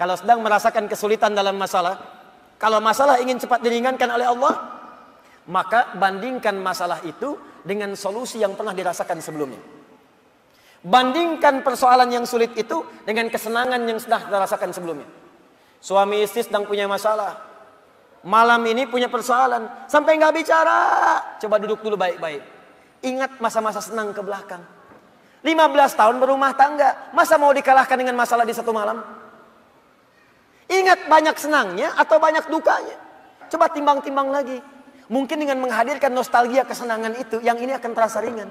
Kalau sedang merasakan kesulitan dalam masalah, kalau masalah ingin cepat diringankan oleh Allah, maka bandingkan masalah itu dengan solusi yang pernah dirasakan sebelumnya. Bandingkan persoalan yang sulit itu dengan kesenangan yang sudah dirasakan sebelumnya. Suami istri sedang punya masalah. Malam ini punya persoalan. Sampai nggak bicara. Coba duduk dulu baik-baik. Ingat masa-masa senang ke belakang. 15 tahun berumah tangga. Masa mau dikalahkan dengan masalah di satu malam? Ingat banyak senangnya atau banyak dukanya. Coba timbang-timbang lagi. Mungkin dengan menghadirkan nostalgia kesenangan itu, yang ini akan terasa ringan.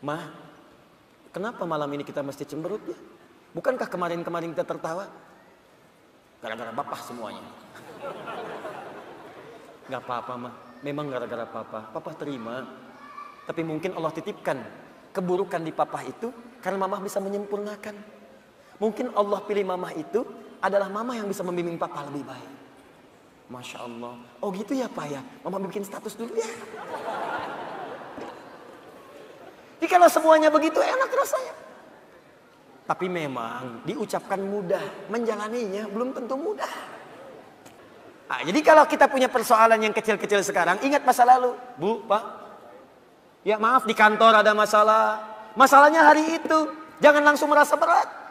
Ma, Kenapa malam ini kita mesti cemberut ya? Bukankah kemarin-kemarin kita tertawa? Gara-gara bapak semuanya. Gak apa-apa mah. Memang gara-gara papa. Papa terima. Tapi mungkin Allah titipkan keburukan di papa itu karena mama bisa menyempurnakan. Mungkin Allah pilih mama itu adalah mama yang bisa membimbing papa lebih baik. Masya Allah. Oh gitu ya pak ya. Mama bikin status dulu ya. Jadi kalau semuanya begitu enak rasanya. Tapi memang diucapkan mudah, menjalaninya belum tentu mudah. Nah, jadi kalau kita punya persoalan yang kecil-kecil sekarang, ingat masa lalu. Bu, Pak. Ya maaf di kantor ada masalah. Masalahnya hari itu. Jangan langsung merasa berat.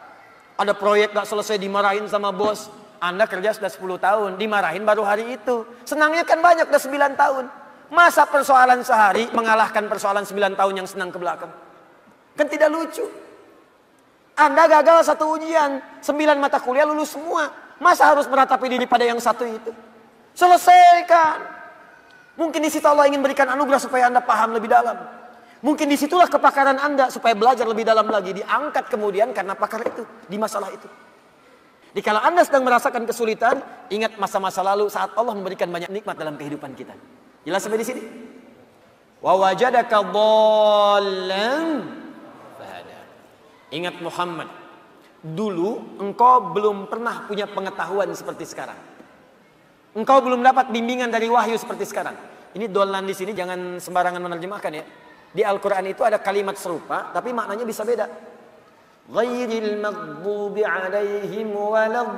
Ada proyek gak selesai dimarahin sama bos. Anda kerja sudah 10 tahun, dimarahin baru hari itu. Senangnya kan banyak, udah 9 tahun. Masa persoalan sehari mengalahkan persoalan 9 tahun yang senang ke belakang? Kan tidak lucu. Anda gagal satu ujian, 9 mata kuliah lulus semua. Masa harus meratapi diri pada yang satu itu? Selesaikan. Mungkin di situ Allah ingin berikan anugerah supaya Anda paham lebih dalam. Mungkin di situlah kepakaran Anda supaya belajar lebih dalam lagi. Diangkat kemudian karena pakar itu, di masalah itu. Jadi kalau Anda sedang merasakan kesulitan, ingat masa-masa lalu saat Allah memberikan banyak nikmat dalam kehidupan kita. Jelas sampai di sini? Ingat Muhammad, dulu engkau belum pernah punya pengetahuan seperti sekarang. Engkau belum dapat bimbingan dari wahyu seperti sekarang. Ini dolan di sini jangan sembarangan menerjemahkan ya. Di Al-Qur'an itu ada kalimat serupa tapi maknanya bisa beda. Ghairil maghdubi alaihim waladdallin.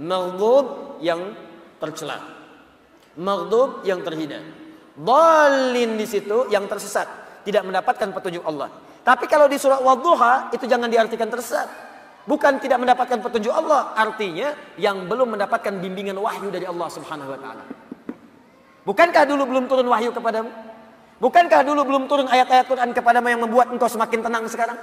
Maghdub yang tercela. Maghdub yang terhina. Dalin di situ yang tersesat, tidak mendapatkan petunjuk Allah. Tapi kalau di surah Wadduha itu jangan diartikan tersesat. Bukan tidak mendapatkan petunjuk Allah, artinya yang belum mendapatkan bimbingan wahyu dari Allah Subhanahu wa taala. Bukankah dulu belum turun wahyu kepadamu? Bukankah dulu belum turun ayat-ayat Quran kepadamu yang membuat engkau semakin tenang sekarang?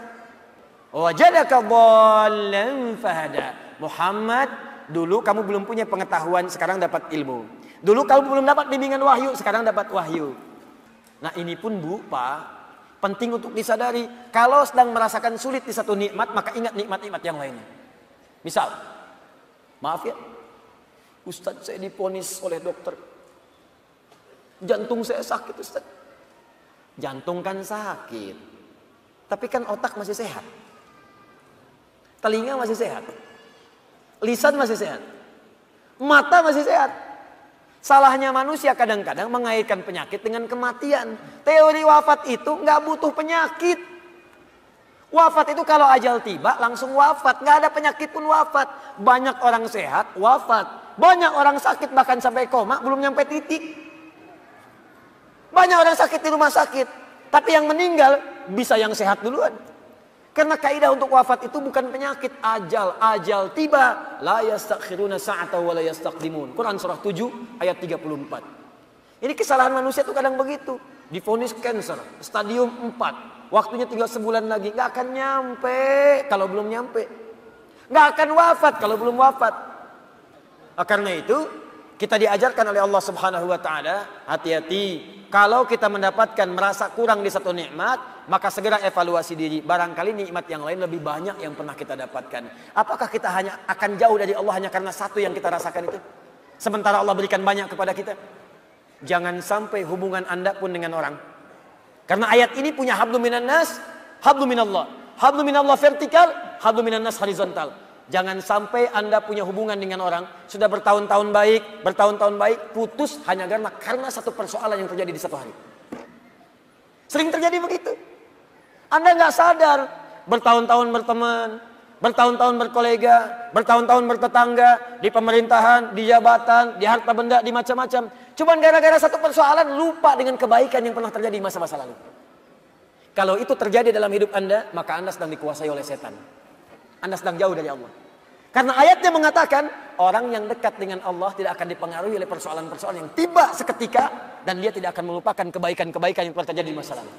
Wajadaka dhallan fahada. Muhammad Dulu kamu belum punya pengetahuan, sekarang dapat ilmu. Dulu kamu belum dapat bimbingan wahyu, sekarang dapat wahyu. Nah ini pun bu, pak, penting untuk disadari. Kalau sedang merasakan sulit di satu nikmat, maka ingat nikmat-nikmat yang lainnya. Misal, maaf ya, Ustadz saya diponis oleh dokter. Jantung saya sakit Ustadz. Jantung kan sakit. Tapi kan otak masih sehat. Telinga masih sehat. Lisan masih sehat. Mata masih sehat. Salahnya manusia kadang-kadang mengaitkan penyakit dengan kematian. Teori wafat itu nggak butuh penyakit. Wafat itu kalau ajal tiba langsung wafat. Nggak ada penyakit pun wafat. Banyak orang sehat wafat. Banyak orang sakit bahkan sampai koma belum nyampe titik. Banyak orang sakit di rumah sakit. Tapi yang meninggal bisa yang sehat duluan. Karena kaidah untuk wafat itu bukan penyakit ajal, ajal tiba. La yastakhiruna sa'ata wa la yastaqdimun. Quran surah 7 ayat 34. Ini kesalahan manusia itu kadang begitu. Difonis cancer, stadium 4. Waktunya tinggal sebulan lagi. Gak akan nyampe kalau belum nyampe. Gak akan wafat kalau belum wafat. Nah, karena itu kita diajarkan oleh Allah Subhanahu wa taala, hati-hati kalau kita mendapatkan merasa kurang di satu nikmat, maka segera evaluasi diri. Barangkali nikmat yang lain lebih banyak yang pernah kita dapatkan. Apakah kita hanya akan jauh dari Allah hanya karena satu yang kita rasakan itu? Sementara Allah berikan banyak kepada kita. Jangan sampai hubungan Anda pun dengan orang. Karena ayat ini punya hablu minan nas, hablu minallah. Hablu minallah vertikal, hablu minan nas horizontal. Jangan sampai Anda punya hubungan dengan orang sudah bertahun-tahun baik, bertahun-tahun baik, putus hanya karena karena satu persoalan yang terjadi di satu hari. Sering terjadi begitu. Anda nggak sadar bertahun-tahun berteman, bertahun-tahun berkolega, bertahun-tahun bertetangga, di pemerintahan, di jabatan, di harta benda, di macam-macam. Cuman gara-gara satu persoalan lupa dengan kebaikan yang pernah terjadi di masa-masa lalu. Kalau itu terjadi dalam hidup Anda, maka Anda sedang dikuasai oleh setan. Anda sedang jauh dari Allah. Karena ayatnya mengatakan orang yang dekat dengan Allah tidak akan dipengaruhi oleh persoalan-persoalan yang tiba seketika dan dia tidak akan melupakan kebaikan-kebaikan yang pernah terjadi di masa lalu.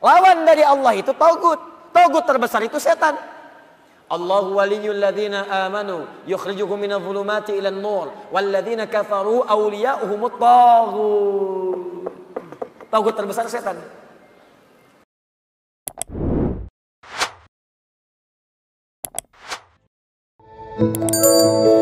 Lawan dari Allah itu togut. Togut terbesar itu setan. Allahu waliyul ladzina amanu yukhrijuhum minadh dhulumati ilan nur wal ladzina kafaru awliya'uhumut taghut. Togut terbesar setan. Música